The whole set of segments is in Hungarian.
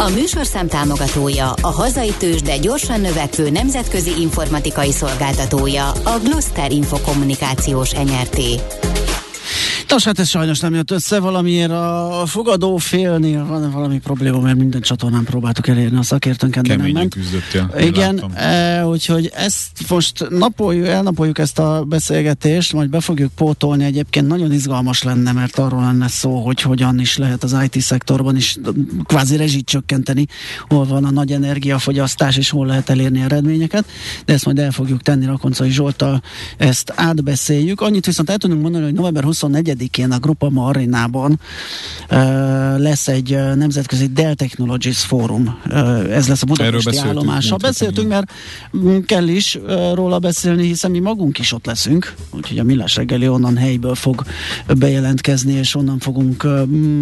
A műsorszám támogatója, a hazai tős, de gyorsan növekvő nemzetközi informatikai szolgáltatója, a Gloster Infokommunikációs NRT. Nos, hát ez sajnos nem jött össze, valamiért a fogadó félnél van valami probléma, mert minden csatornán próbáltuk elérni a szakértőnket, de nem ment. küzdöttél. Igen, e, úgyhogy ezt most napoljuk, elnapoljuk ezt a beszélgetést, majd be fogjuk pótolni. Egyébként nagyon izgalmas lenne, mert arról lenne szó, hogy hogyan is lehet az IT szektorban is kvázi rezsit csökkenteni, hol van a nagy energiafogyasztás, és hol lehet elérni eredményeket, de ezt majd el fogjuk tenni Rakoncai Zsoltal, ezt átbeszéljük. Annyit viszont el tudunk mondani, hogy november 24 én a Grupama Arénában lesz egy nemzetközi Dell Technologies Fórum. Ez lesz a budapesti állomása. Beszéltünk, mert kell is róla beszélni, hiszen mi magunk is ott leszünk, úgyhogy a Millás reggeli onnan helyből fog bejelentkezni, és onnan fogunk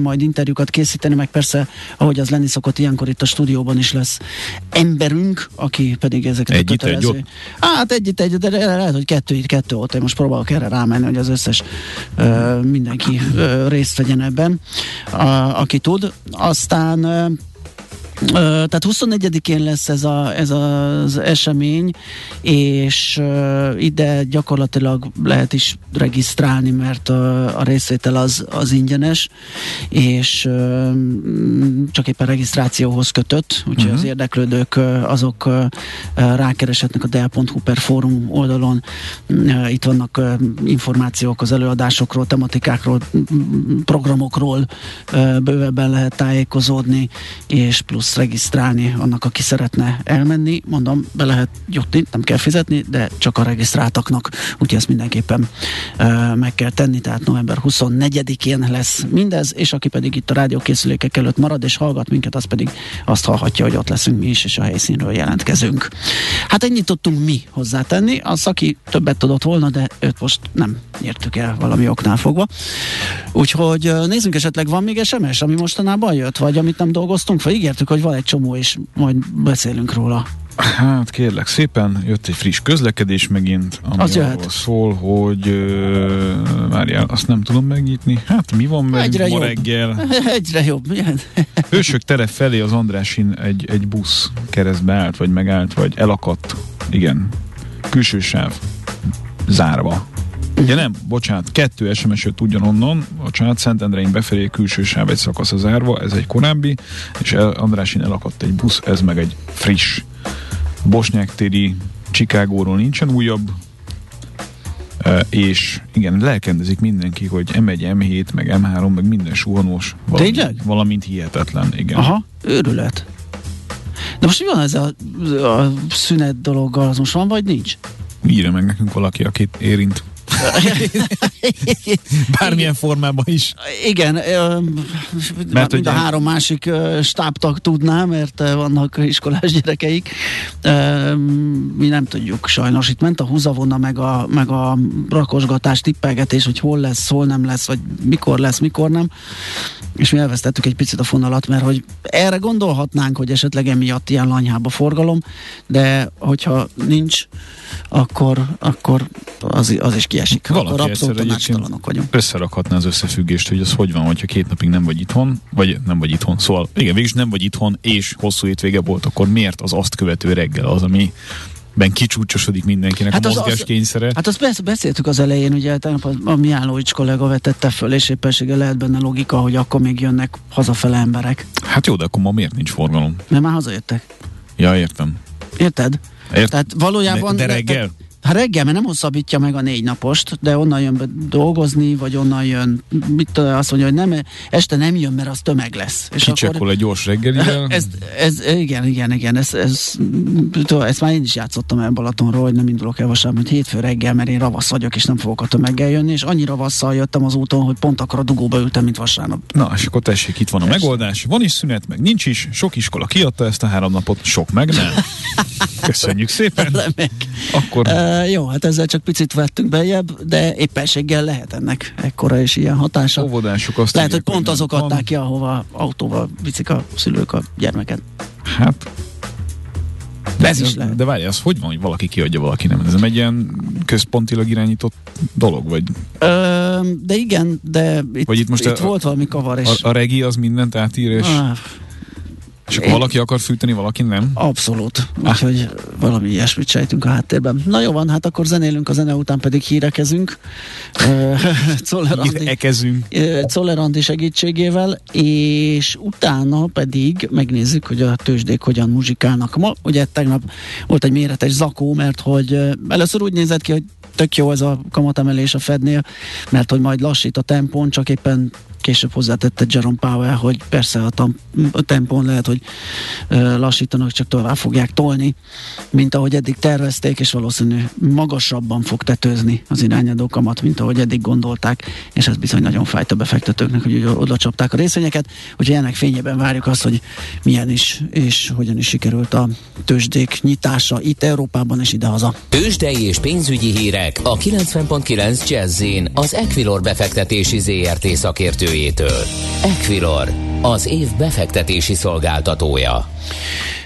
majd interjúkat készíteni, meg persze, ahogy az lenni szokott, ilyenkor itt a stúdióban is lesz emberünk, aki pedig ezeket együtt, a kötelező... Egy hát együtt, egy, de lehet, hogy kettő itt, kettő ott. Én most próbálok erre rámenni, hogy az összes mindenki részt vegyen ebben, aki tud. Aztán tehát 24-én lesz ez, a, ez az esemény, és ide gyakorlatilag lehet is regisztrálni, mert a, a részvétel az, az ingyenes, és csak éppen regisztrációhoz kötött, úgyhogy uh-huh. az mhm. érdeklődők azok rákereshetnek a del.hu per fórum oldalon. Itt vannak információk az előadásokról, tematikákról, programokról, bővebben lehet tájékozódni, és plusz plusz regisztrálni annak, aki szeretne elmenni. Mondom, be lehet jutni, nem kell fizetni, de csak a regisztráltaknak, úgyhogy ezt mindenképpen uh, meg kell tenni, tehát november 24-én lesz mindez, és aki pedig itt a rádiókészülékek előtt marad és hallgat minket, az pedig azt hallhatja, hogy ott leszünk mi is, és a helyszínről jelentkezünk. Hát ennyit tudtunk mi hozzátenni, a szaki többet tudott volna, de őt most nem értük el valami oknál fogva. Úgyhogy nézzünk esetleg, van még SMS, ami mostanában jött, vagy amit nem dolgoztunk, vagy ígértük, van egy csomó, és majd beszélünk róla. Hát kérlek szépen, jött egy friss közlekedés megint, ami az arról szól, hogy uh, várjál, azt nem tudom megnyitni. Hát mi van meg Egyre ma jobb. reggel? Egyre jobb. Milyen? Hősök tere felé az Andrásin egy, egy busz keresztbe állt, vagy megállt, vagy elakadt. Igen. Külső sáv zárva. Ugye nem, bocsánat, kettő SMS jött ugyanonnan, a család Szentendrein befelé külső sáv egy szakasz a zárva, ez egy korábbi, és Andrásin elakadt egy busz, ez meg egy friss. Bosnyák téri Csikágóról nincsen újabb, Uh, és igen, lelkendezik mindenki, hogy M1, M7, meg M3, meg minden suhanós. Valami, Tényleg? Valamint hihetetlen, igen. Aha, őrület. De most mi van ez a, a szünet dologgal, az most van, vagy nincs? Írja meg nekünk valaki, akit érint. Bármilyen formában is. Igen, mert mind a három másik stábtag tudná, mert vannak iskolás gyerekeik. Mi nem tudjuk sajnos. Itt ment a húzavona, meg a, meg a rakosgatás, tippelgetés, hogy hol lesz, hol nem lesz, vagy mikor lesz, mikor nem. És mi elvesztettük egy picit a fonalat, mert hogy erre gondolhatnánk, hogy esetleg emiatt ilyen lanyhába forgalom, de hogyha nincs, akkor, akkor az, az is kiesik. Valaki akkor abszolút tanácstalanok vagyunk. Összerakhatná az összefüggést, hogy az hogy van, hogyha két napig nem vagy itthon, vagy nem vagy itthon. Szóval igen, végülis nem vagy itthon, és hosszú hétvége volt, akkor miért az azt követő reggel az, ami ben kicsúcsosodik mindenkinek hát a mozgáskényszere. Hát azt beszéltük az elején, ugye tegnap a, Miállóics kollega vetette föl, és éppensége lehet benne logika, hogy akkor még jönnek hazafele emberek. Hát jó, de akkor ma miért nincs forgalom? Mert már hazajöttek. Ja, értem. Érted? Ért? Tehát valójában... De, de reggel? Hát reggel, mert nem hosszabbítja meg a négy napost, de onnan jön dolgozni, vagy onnan jön, mit tudom, azt mondja, hogy nem, este nem jön, mert az tömeg lesz. És akkor egy gyors reggelivel. Ez, ez, igen, igen, igen, ez, ez, tudom, ezt már én is játszottam el Balatonról, hogy nem indulok el vasárnap, hétfő reggel, mert én ravasz vagyok, és nem fogok a tömeggel jönni, és annyira ravasszal jöttem az úton, hogy pont akkor a dugóba ültem, mint vasárnap. Na, és akkor tessék, itt van a megoldás. Van is szünet, meg nincs is. Sok iskola kiadta ezt a három napot, sok meg nem. Köszönjük szépen. Akkor... Uh, jó, hát ezzel csak picit vettünk bejebb, de éppenséggel lehet ennek ekkora és ilyen hatása. Óvodásuk azt Lehet, hogy pont azok adták ki, ahova autóval viszik a szülők a gyermeket. Hát de, ez is lehet. De várj, az hogy van, hogy valaki kiadja, valaki nem? Ez nem egy ilyen központilag irányított dolog, vagy? Ö, de igen, de itt, vagy itt, most itt a, volt valami kavar. És... A, a regi az mindent átír, és... Ah, és akkor Én... valaki akar fűteni, valaki nem? Abszolút. Ah. Úgyhogy valami ilyesmit sejtünk a háttérben. Na jó van, hát akkor zenélünk a zene után pedig hírekezünk. Czollerandi segítségével, és utána pedig megnézzük, hogy a tőzsdék hogyan muzsikálnak. Ma ugye tegnap volt egy méretes zakó, mert hogy először úgy nézett ki, hogy tök jó ez a kamatemelés a Fednél, mert hogy majd lassít a tempón, csak éppen később hozzátette Jerome Powell, hogy persze a, tam, a tempón lehet, hogy lassítanak, csak tovább fogják tolni, mint ahogy eddig tervezték, és valószínű magasabban fog tetőzni az irányadó kamat, mint ahogy eddig gondolták, és ez bizony nagyon fájt a befektetőknek, hogy oda csapták a részvényeket, úgyhogy ennek fényében várjuk azt, hogy milyen is, és hogyan is sikerült a tőzsdék nyitása itt Európában és idehaza. Tőzsdei és pénzügyi hírek a 90.9 jazz az Equilor befektetési ZRT szakértői szakértőjétől. Equilor, az év befektetési szolgáltatója.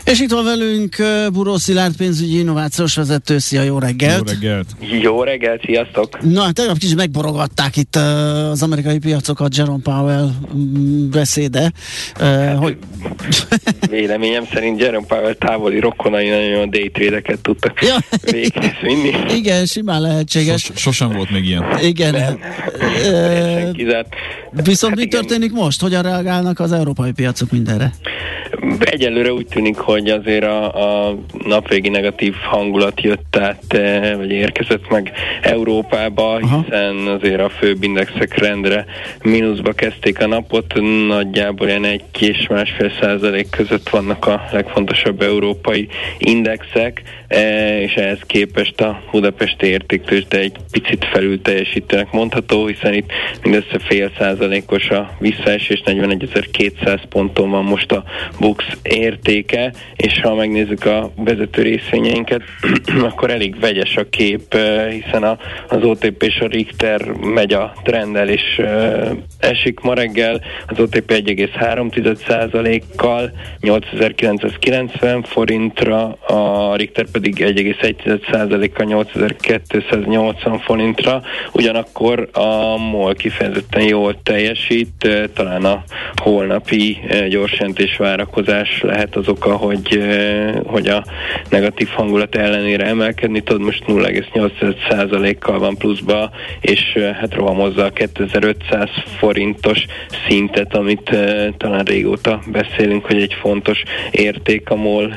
És itt van velünk Buró Szilárd pénzügyi innovációs vezető. Szia, jó reggelt! Jó reggelt! Jó reggelt, sziasztok! Na, hát tegnap kicsit megborogatták itt az amerikai piacokat Jerome Powell mm, beszéde. Hát, hogy... Véleményem szerint Jerome Powell távoli rokonai nagyon a daytradeket tudtak ja. véghez vinni. Igen, simán lehetséges. Sos, sosem volt még ilyen. Igen. Nem. Viszont hát mi igen. történik most? Hogyan reagálnak az európai piacok mindenre? Egyelőre úgy tűnik, hogy azért a, a napvégi negatív hangulat jött át, eh, vagy érkezett meg Európába, Aha. hiszen azért a főbb indexek rendre mínuszba kezdték a napot, nagyjából ilyen egy és másfél százalék között vannak a legfontosabb európai indexek, eh, és ehhez képest a budapesti értéktős, de egy picit felül teljesítőnek mondható, hiszen itt mindössze fél százalékos a visszaesés, 41.200 ponton van most a Bux értéke, és ha megnézzük a vezető részvényeinket, akkor elég vegyes a kép, eh, hiszen a, az OTP és a Richter megy a trendel, és uh, esik ma reggel, az OTP 1,3%-kal 8990 forintra, a Richter pedig 1,1%-kal 8280 forintra, ugyanakkor a MOL kifejezetten jól teljesít, eh, talán a holnapi gyorsjelentés várakozás lehet az oka, hogy, hogy a negatív hangulat ellenére emelkedni tud, most 0,8%-kal van pluszba, és hát rohamozza a 2500 forintos szintet, amit talán régóta beszélünk, hogy egy fontos érték a MOL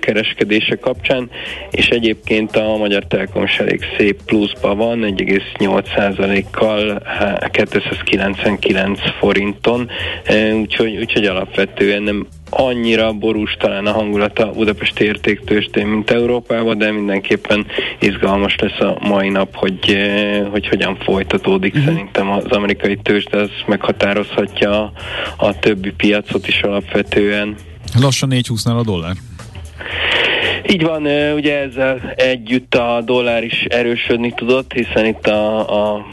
kereskedése kapcsán, és egyébként a Magyar Telekom is elég szép pluszba van, 1,8%-kal 299 forinton, úgyhogy, úgyhogy alapvetően nem annyira borús talán a hangulata Budapesti értéktőstén, mint Európában, de mindenképpen izgalmas lesz a mai nap, hogy, eh, hogy hogyan folytatódik. Mm-hmm. Szerintem az amerikai tőzsde az meghatározhatja a, a többi piacot is alapvetően. Lassan 4-20-nál a dollár. Így van, ugye ezzel együtt a dollár is erősödni tudott, hiszen itt a, a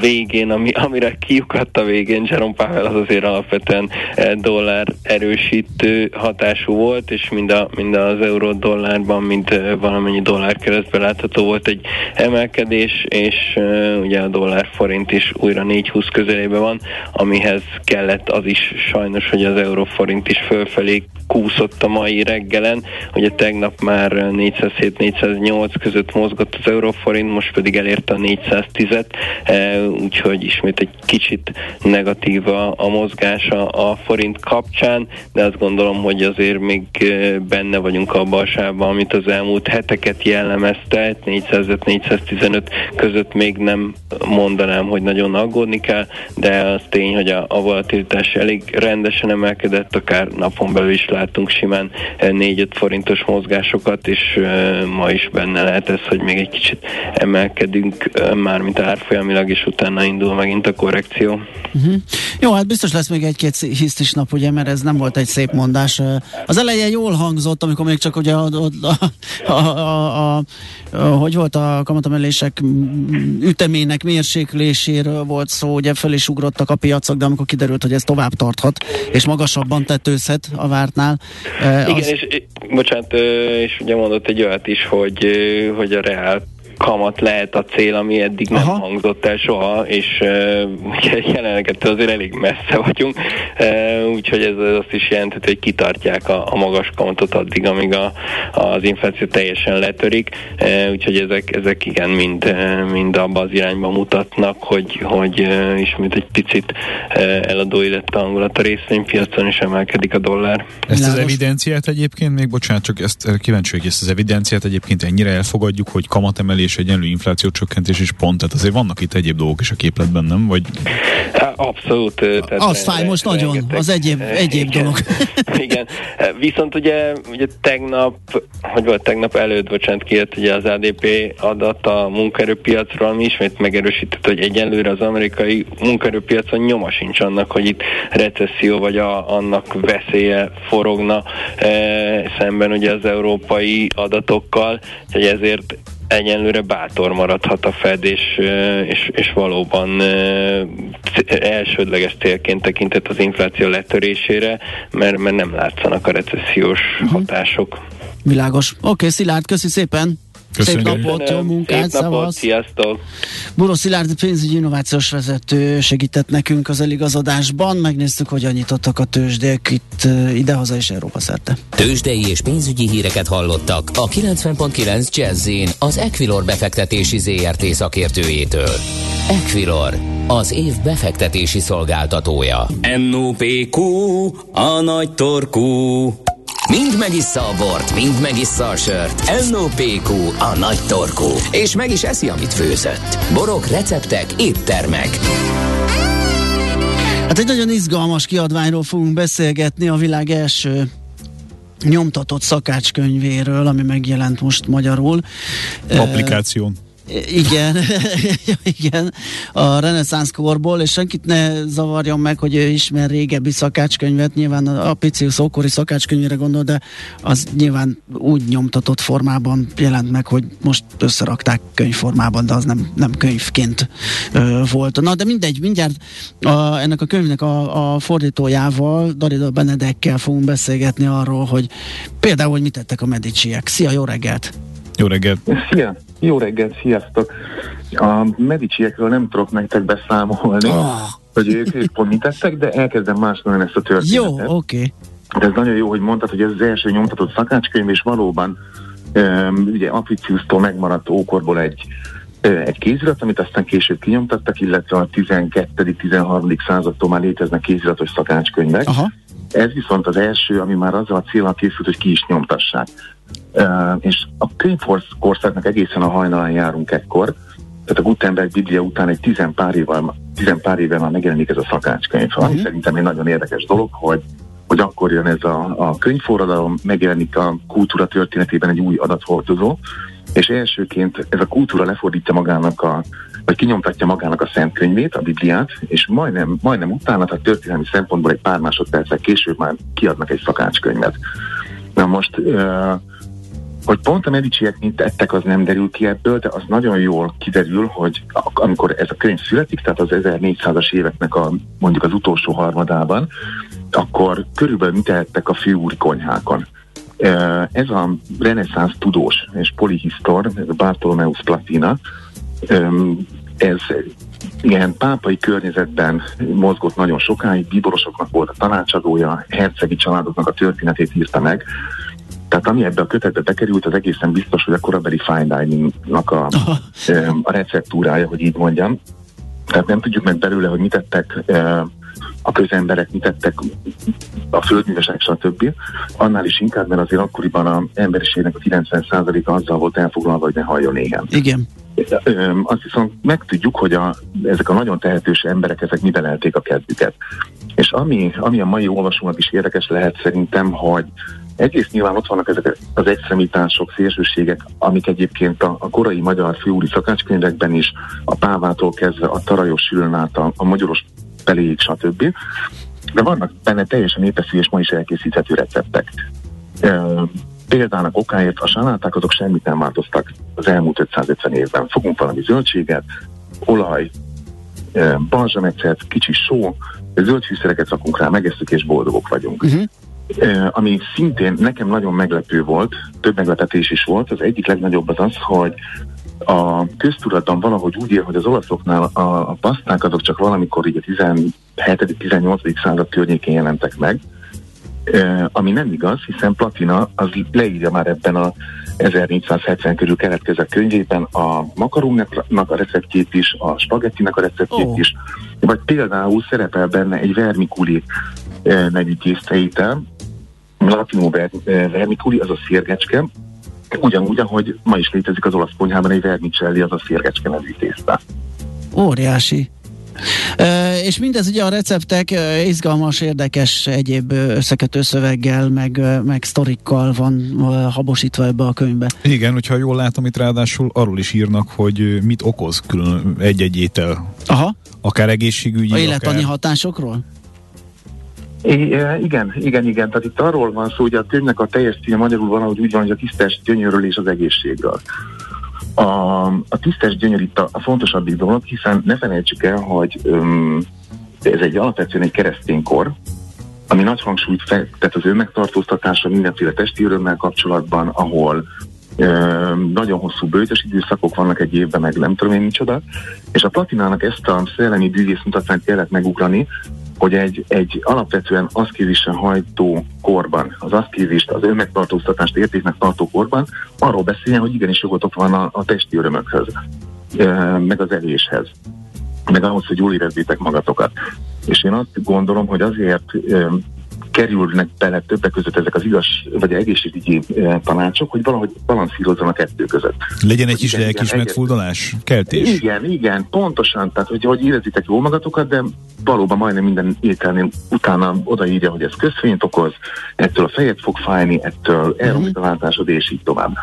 végén, ami, amire kiukadt a végén Jerome Powell az azért alapvetően dollár erősítő hatású volt, és mind, a, mind az euró dollárban, mind valamennyi dollár keresztbe látható volt egy emelkedés, és ugye a dollár forint is újra 4-20 közelébe van, amihez kellett az is sajnos, hogy az euró forint is fölfelé kúszott a mai reggelen, ugye tegnap már már 407-408 között mozgott az euróforint, most pedig elérte a 410-et, úgyhogy ismét egy kicsit negatív a, mozgása a forint kapcsán, de azt gondolom, hogy azért még benne vagyunk a sávban, amit az elmúlt heteket jellemezte, 405-415 között még nem mondanám, hogy nagyon aggódni kell, de az tény, hogy a, a volatilitás elég rendesen emelkedett, akár napon belül is látunk simán 4-5 forintos mozgásokat, és ma is benne lehet ez, hogy még egy kicsit emelkedünk, mármint árfolyamilag, és utána indul megint a korrekció. Uh-huh. Jó, hát biztos lesz még egy-két hisztis nap, ugye, mert ez nem volt egy szép mondás. Az eleje jól hangzott, amikor még csak ugye a, a, a, a, a, a hogy volt a kamatamelések ütemének mérsékléséről volt szó, ugye föl is ugrottak a piacok, de amikor kiderült, hogy ez tovább tarthat, és magasabban tetőzhet a vártnál. Igen, az... és bocsánat, és ugye mondott egy olyat is, hogy, hogy a reál kamat lehet a cél, ami eddig nem Aha. hangzott el soha, és uh, jelenleg ettől azért elég messze vagyunk, uh, úgyhogy ez azt is jelentett, hogy kitartják a, a magas kamatot addig, amíg a, az infláció teljesen letörik, uh, úgyhogy ezek, ezek igen mind, uh, mind abba az irányba mutatnak, hogy, hogy uh, ismét egy picit uh, eladói lett a hangulat a részvénypiacon, és emelkedik a dollár. Ezt az evidenciát egyébként, még bocsánat, csak ezt kíváncsi, hogy ezt az evidenciát egyébként ennyire elfogadjuk, hogy kamatemelés és egyenlő infláció csökkentés is pont, tehát azért vannak itt egyéb dolgok is a képletben, nem? Vagy... Abszolút. Tehát az fáj most nagyon, rengeteg, az egyéb, egyéb igen, dolog. igen, viszont ugye, ugye tegnap, hogy volt tegnap előtt, bocsánat, kijött ugye az ADP adat a munkaerőpiacról, ami ismét megerősített, hogy egyenlőre az amerikai munkaerőpiacon nyoma sincs annak, hogy itt recesszió vagy a, annak veszélye forogna e, szemben ugye az európai adatokkal, hogy ezért egyenlőre bátor maradhat a Fed, és, és, és valóban elsődleges célként tekintett az infláció letörésére, mert, mert nem látszanak a recessziós uh-huh. hatások. Világos. Oké, okay, Szilárd, köszi szépen! Köszönjük. Szép napot, jó munkát, Szép napot, sziasztok! Buró Szilárd pénzügyi innovációs vezető segített nekünk az eligazodásban. Megnéztük, hogyan nyitottak a tőzsdék itt idehaza és Európa szerte. Tőzsdei és pénzügyi híreket hallottak a 90.9 jazz az Equilor befektetési ZRT szakértőjétől. Equilor, az év befektetési szolgáltatója. NOPQ, a nagy torkú. Mind megissza a bort, mind megissza a sört. NOPQ, a nagy torkú. És meg is eszi, amit főzött. Borok, receptek, éttermek. Hát egy nagyon izgalmas kiadványról fogunk beszélgetni, a világ első nyomtatott szakácskönyvéről, ami megjelent most magyarul. Applikáción. Igen, igen, a reneszánsz korból, és senkit ne zavarjon meg, hogy ő ismer régebbi szakácskönyvet, nyilván a Picius ókori szakácskönyvére gondol, de az nyilván úgy nyomtatott formában jelent meg, hogy most összerakták könyvformában, de az nem, nem könyvként ö, volt. Na, de mindegy, mindjárt a, ennek a könyvnek a, a fordítójával, Darida Benedekkel fogunk beszélgetni arról, hogy például, hogy mit tettek a mediciek. Szia, jó reggelt! Jó reggelt! Szia! Jó reggelt, sziasztok! A mediciekről nem tudok nektek beszámolni, oh. hogy ők, ők pont mit tettek, de elkezdem másolni ezt a történetet. Jó, oké. Okay. De ez nagyon jó, hogy mondtad, hogy ez az első nyomtatott szakácskönyv, és valóban um, ugye Apiciusztól megmaradt ókorból egy egy kézirat, amit aztán később kinyomtattak, illetve a 12.-13. századtól már léteznek kéziratos szakácskönyvek. Aha. Ez viszont az első, ami már azzal a célral készült, hogy ki is nyomtassák. És a könyvkorszaknak egészen a hajnalán járunk ekkor, tehát a Gutenberg Biblia után egy tizen pár évvel, tizen pár évvel már megjelenik ez a szakácskönyv, ami uh-huh. szerintem egy nagyon érdekes dolog, hogy hogy akkor jön ez a, a könyvforradalom, megjelenik a kultúra történetében egy új adathordozó, és elsőként ez a kultúra lefordítja magának a, vagy kinyomtatja magának a Szent Könyvét, a Bibliát, és majdnem, majdnem utána, tehát történelmi szempontból egy pár másodperccel később már kiadnak egy szakácskönyvet. Na most uh, hogy pont a Mediciek mit tettek, az nem derül ki ebből, de az nagyon jól kiderül, hogy amikor ez a könyv születik, tehát az 1400-as éveknek a mondjuk az utolsó harmadában, akkor körülbelül mit tehettek a főúri konyhákon. Ez a reneszánsz tudós és polihisztor, Bartolomeus Platina, ez ilyen pápai környezetben mozgott nagyon sokáig, bíborosoknak volt a tanácsadója, hercegi családoknak a történetét írta meg, Tehát ami ebbe a kötetbe bekerült, az egészen biztos, hogy a korabeli fine dining-nak a, a receptúrája, hogy így mondjam. Tehát nem tudjuk meg belőle, hogy mit tettek a közemberek, mit tettek a földművesek, stb. Annál is inkább, mert azért akkoriban az emberiségnek a 90%-a azzal volt elfoglalva, hogy ne halljon éhen. Igen. Azt viszont megtudjuk, hogy a, ezek a nagyon tehetős emberek, ezek miben elték a kezdüket. És ami, ami a mai olvasónak is érdekes lehet szerintem, hogy egész nyilván ott vannak ezek az egyszemítások, szélsőségek, amik egyébként a, a korai magyar főúri szakácskönyvekben is, a Pávától kezdve a Tarajos Sülön át a, a magyaros peléig, stb. De vannak benne teljesen népeszű és ma is elkészíthető receptek. E, példának okáért a saláták azok semmit nem változtak az elmúlt 550 évben. Fogunk valami zöldséget, olaj, balzsamecet, kicsi só, zöld fűszereket rakunk rá, megesszük és boldogok vagyunk. Uh-huh. Ami szintén nekem nagyon meglepő volt, több meglepetés is volt, az egyik legnagyobb az az, hogy a köztudatban valahogy úgy él, hogy az olaszoknál a, a paszták azok csak valamikor így a 17.-18. század környékén jelentek meg, ami nem igaz, hiszen Platina az leírja már ebben a 1470 körül keletkezett könyvében a makarónnak a receptjét is, a spagettinek a receptjét oh. is, vagy például szerepel benne egy vermikuli nevű készteítel, latinó ver, e, vermikuli, az a szérgecske, Ugyanúgy, ahogy ma is létezik az olasz konyhában egy vermicelli, az a szérgecske nevű tészta. Óriási. E, és mindez ugye a receptek izgalmas, érdekes egyéb összekötő szöveggel, meg, meg sztorikkal van habosítva ebbe a könyvbe. Igen, hogyha jól látom, itt ráadásul arról is írnak, hogy mit okoz külön egy-egy étel. Aha. Akár egészségügyi, A életani akár... hatásokról? É, igen, igen, igen. Tehát itt arról van szó, hogy a könyvnek a teljes címe magyarul van, ahogy úgy van, hogy a tisztes gyönyörről és az egészségről. A, a tisztes gyönyör itt a, a fontosabbik dolog, hiszen ne felejtsük el, hogy um, ez egy alapvetően egy keresztény kor, ami nagy hangsúlyt fektet az önmegtartóztatása mindenféle testi örömmel kapcsolatban, ahol ö, nagyon hosszú bőtös időszakok vannak egy évben, meg nem tudom én micsoda, és a platinának ezt a szellemi bűvész mutatványt kellett megugrani, hogy egy, egy alapvetően aszkézisen hajtó korban, az aszkézist, az önmegtartóztatást értéknek tartó korban arról beszéljen, hogy igenis jogotok van a, a testi örömökhöz, meg az eléshez, meg ahhoz, hogy jól érezzétek magatokat. És én azt gondolom, hogy azért kerülnek bele többek között ezek az igaz, vagy egészségügyi e, tanácsok, hogy valahogy balanszírozzon a kettő között. Legyen egy kis lelkis megfordulás, keltés. Igen, igen, pontosan, tehát hogy, hogy érezitek jól magatokat, de valóban majdnem minden ételnél utána odaírja, hogy ez közfényt okoz, ettől a fejed fog fájni, ettől elromlik a látásod, és így tovább.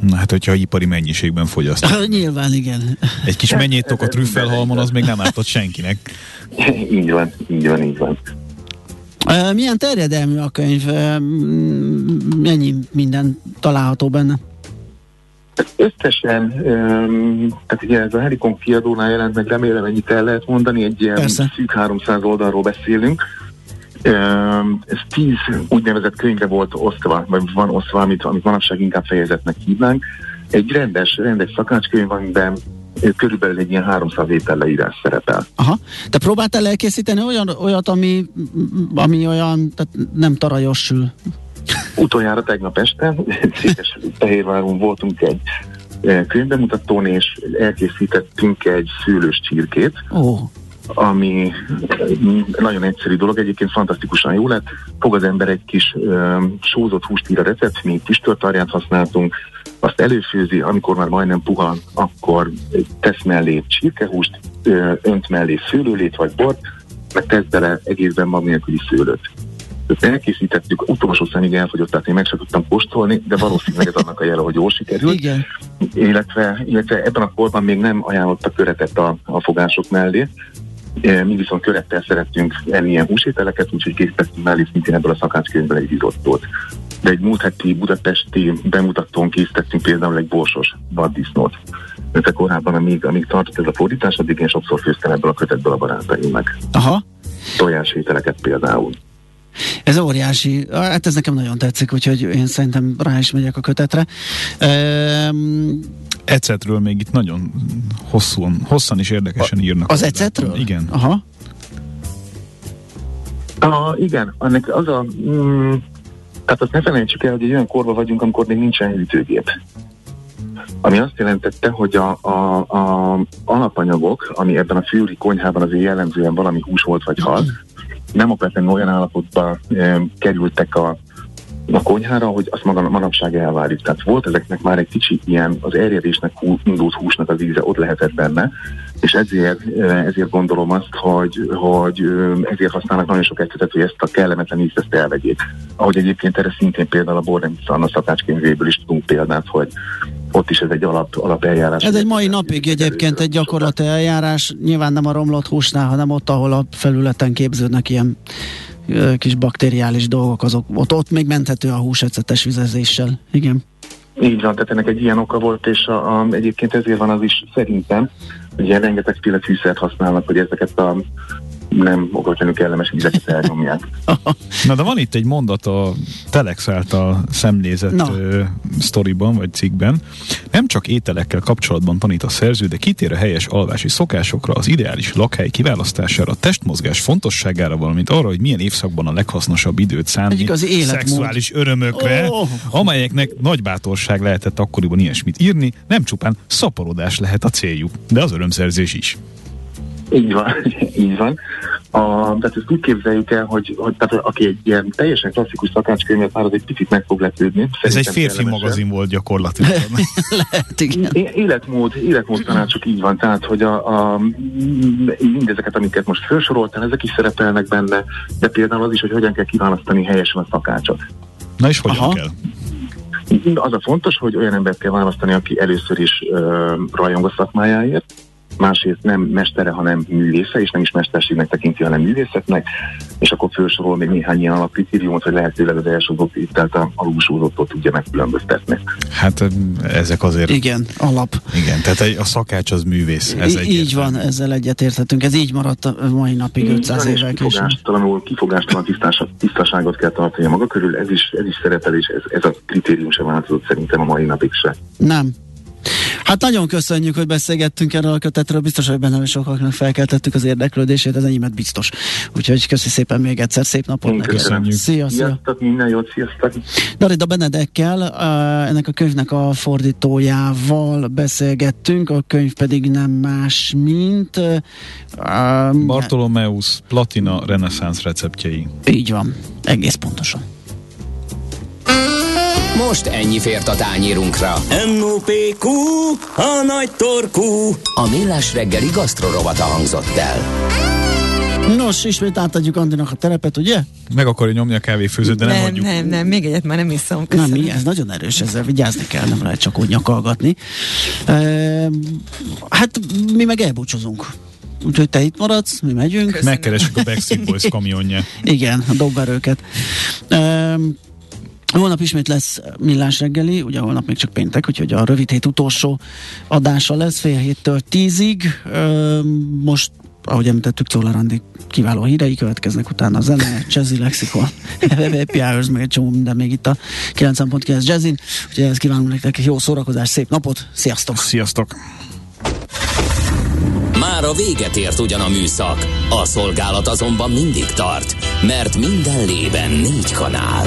Na hát, hogyha ipari mennyiségben fogyaszt. Nyilván, igen. Egy kis mennyit a trüffelhalmon, az még nem ártott senkinek. így van, így van, így van. Milyen terjedelmű a könyv? Mennyi minden található benne? Összesen, tehát ugye ez a Helikon kiadónál jelent meg, remélem ennyit el lehet mondani, egy ilyen Persze. szűk 300 oldalról beszélünk. Ez tíz úgynevezett könyvre volt osztva, vagy van osztva, amit, amit manapság inkább fejezetnek hívnánk. Egy rendes, rendes szakácskönyv, amiben körülbelül egy ilyen 300 étel leírás szerepel. Aha. Te próbáltál elkészíteni olyan, olyat, ami, ami olyan, tehát nem tarajosül? Utoljára tegnap este Székes Fehérváron voltunk egy e, könyvbemutatón, és elkészítettünk egy szőlős csirkét. Oh ami nagyon egyszerű dolog, egyébként fantasztikusan jó lett. Fog az ember egy kis ö, sózott húst ír a recept, mi füstöltarját használtunk, azt előfőzi, amikor már majdnem puha, akkor tesz mellé csirkehúst, önt mellé szőlőlét vagy bort, meg tesz bele egészben mag nélküli szőlőt. Ezt elkészítettük, utolsó szemig elfogyott, tehát én meg sem tudtam kóstolni, de valószínűleg ez annak a jele, hogy jól sikerült. Igen. Illetve, illetve ebben a korban még nem ajánlottak köretet a, a fogások mellé, mi viszont körettel szerettünk enni ilyen húsételeket, úgyhogy készítettünk mellé szintén ebből a szakácskönyvből egy rizottót. De egy múlt heti budapesti bemutatón készítettünk például egy borsos vaddisznót. Mert korábban, amíg, amíg tartott ez a fordítás, addig én sokszor főztem ebből a kötetből a barátaim meg. Aha. Tojásételeket például. Ez óriási. Hát ez nekem nagyon tetszik, úgyhogy én szerintem rá is megyek a kötetre. Ehm, ecetről még itt nagyon hosszúan, hosszan is érdekesen írnak. Az ecetről? Igen. Aha. A, igen, annak az a... Mm, Tehát azt ne felejtsük el, hogy egy olyan korban vagyunk, amikor még nincsen hűtőgép. Ami azt jelentette, hogy a, a, a alapanyagok, ami ebben a fűri konyhában azért jellemzően valami hús volt vagy hal, nem okvetlenül olyan állapotba e, kerültek a, a konyhára, hogy azt maga, manapság elvárjuk. Tehát volt ezeknek már egy kicsit ilyen az erjedésnek hú, indult húsnak az íze ott lehetett benne, és ezért, ezért gondolom azt, hogy, hogy ezért használnak nagyon sok ecetet, hogy ezt a kellemetlen ízt ezt elvegyék. Ahogy egyébként erre szintén például a Bornemisza Anna szakácskönyvéből is tudunk példát, hogy ott is ez egy alap, alap eljárás. Ez egy mai napig egyébként egy gyakorlati eljárás, nyilván nem a romlott húsnál, hanem ott, ahol a felületen képződnek ilyen kis bakteriális dolgok, azok, ott, ott még menthető a húsecetes vizezéssel. Igen. Így van, tehát ennek egy ilyen oka volt, és a, a, egyébként ezért van az is szerintem, hogy ilyen rengetegféle fűszert használnak, hogy ezeket a nem okvetlenül kellemes ízeket elnyomják. Na de van itt egy mondat a Telex által szemlézett ö, sztoriban vagy cikkben. Nem csak ételekkel kapcsolatban tanít a szerző, de kitér a helyes alvási szokásokra, az ideális lakhely kiválasztására, a testmozgás fontosságára, valamint arra, hogy milyen évszakban a leghasznosabb időt szánni szexuális örömökre, oh. amelyeknek nagy bátorság lehetett akkoriban ilyesmit írni, nem csupán szaporodás lehet a céljuk, de az örömszerzés is. Így van, így van. A, tehát ezt úgy képzeljük el, hogy, hogy tehát aki egy ilyen teljesen klasszikus szakácskönyvet már az egy picit meg fog lepődni. Ez egy férfi kellemesen. magazin volt gyakorlatilag. Lehet, igen. Életmód, életmód tanácsok így van, tehát hogy a, a, mindezeket, amiket most felsoroltál, ezek is szerepelnek benne, de például az is, hogy hogyan kell kiválasztani helyesen a szakácsot. Na és hogyan Aha. kell? Az a fontos, hogy olyan embert kell választani, aki először is uh, rajong a szakmájáért, másrészt nem mestere, hanem művésze, és nem is mesterségnek tekinti, hanem művészetnek, és akkor felsorol még néhány ilyen alapkritériumot, hogy lehetőleg az első tehát a alulsúlyozottól tudja megkülönböztetni. Hát ezek azért... Igen, alap. Igen, tehát a szakács az művész. Ez I- így van, ezzel egyetérthetünk. Ez így maradt a mai napig 500 évvel később. Kifogástalanul, kifogástalan tisztaságot kell tartani a maga körül, ez is, ez is szerepel, és ez, ez a kritérium sem változott szerintem a mai napig se. Nem, Hát nagyon köszönjük, hogy beszélgettünk erről a kötetről, biztos, hogy bennem sokaknak felkeltettük az érdeklődését, az enyémet biztos. Úgyhogy köszi szépen még egyszer, szép napot neked. Köszönjük. Szia, szia. Sziasztok, minden jót, sziasztok. Darida Benedekkel, ennek a könyvnek a fordítójával beszélgettünk, a könyv pedig nem más, mint... Bartolomeus Platina reneszánsz receptjei. Így van, egész pontosan. Most ennyi fért a tányírunkra. M.O.P.Q. A nagy torkú. A millás reggeli gasztrorovata hangzott el. Nos, ismét átadjuk Andinak a terepet, ugye? Meg akarja nyomni a kávéfőzőt, de nem, nem hagyjuk. Nem, nem, még egyet már nem iszom. Köszönöm. Nem, ez nagyon erős, ezzel vigyázni kell, nem lehet csak úgy nyakalgatni. E, hát mi meg elbúcsúzunk. Úgyhogy te itt maradsz, mi megyünk. Köszönöm. Megkeresünk a Backstreet Boys kamionja. Igen, a dobverőket. E, Holnap ismét lesz millás reggeli, ugye holnap még csak péntek, úgyhogy a rövid hét utolsó adása lesz, fél héttől tízig. Most ahogy említettük, Czoller Andi kiváló hírei következnek, utána a zene, jazzy lexikon, hours, meg egy csomó minden még itt a 9.9 jazzin. Úgyhogy ehhez kívánunk nektek egy jó szórakozás, szép napot, sziasztok! Sziasztok! Már a véget ért ugyan a műszak, a szolgálat azonban mindig tart, mert minden lében négy kanál.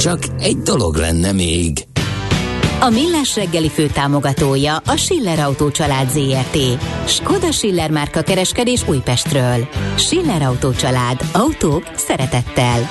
Csak egy dolog lenne még. A Millás reggeli fő támogatója a Schiller Autó család ZRT. Skoda Schiller márka kereskedés Újpestről. Schiller Autó család. Autók szeretettel.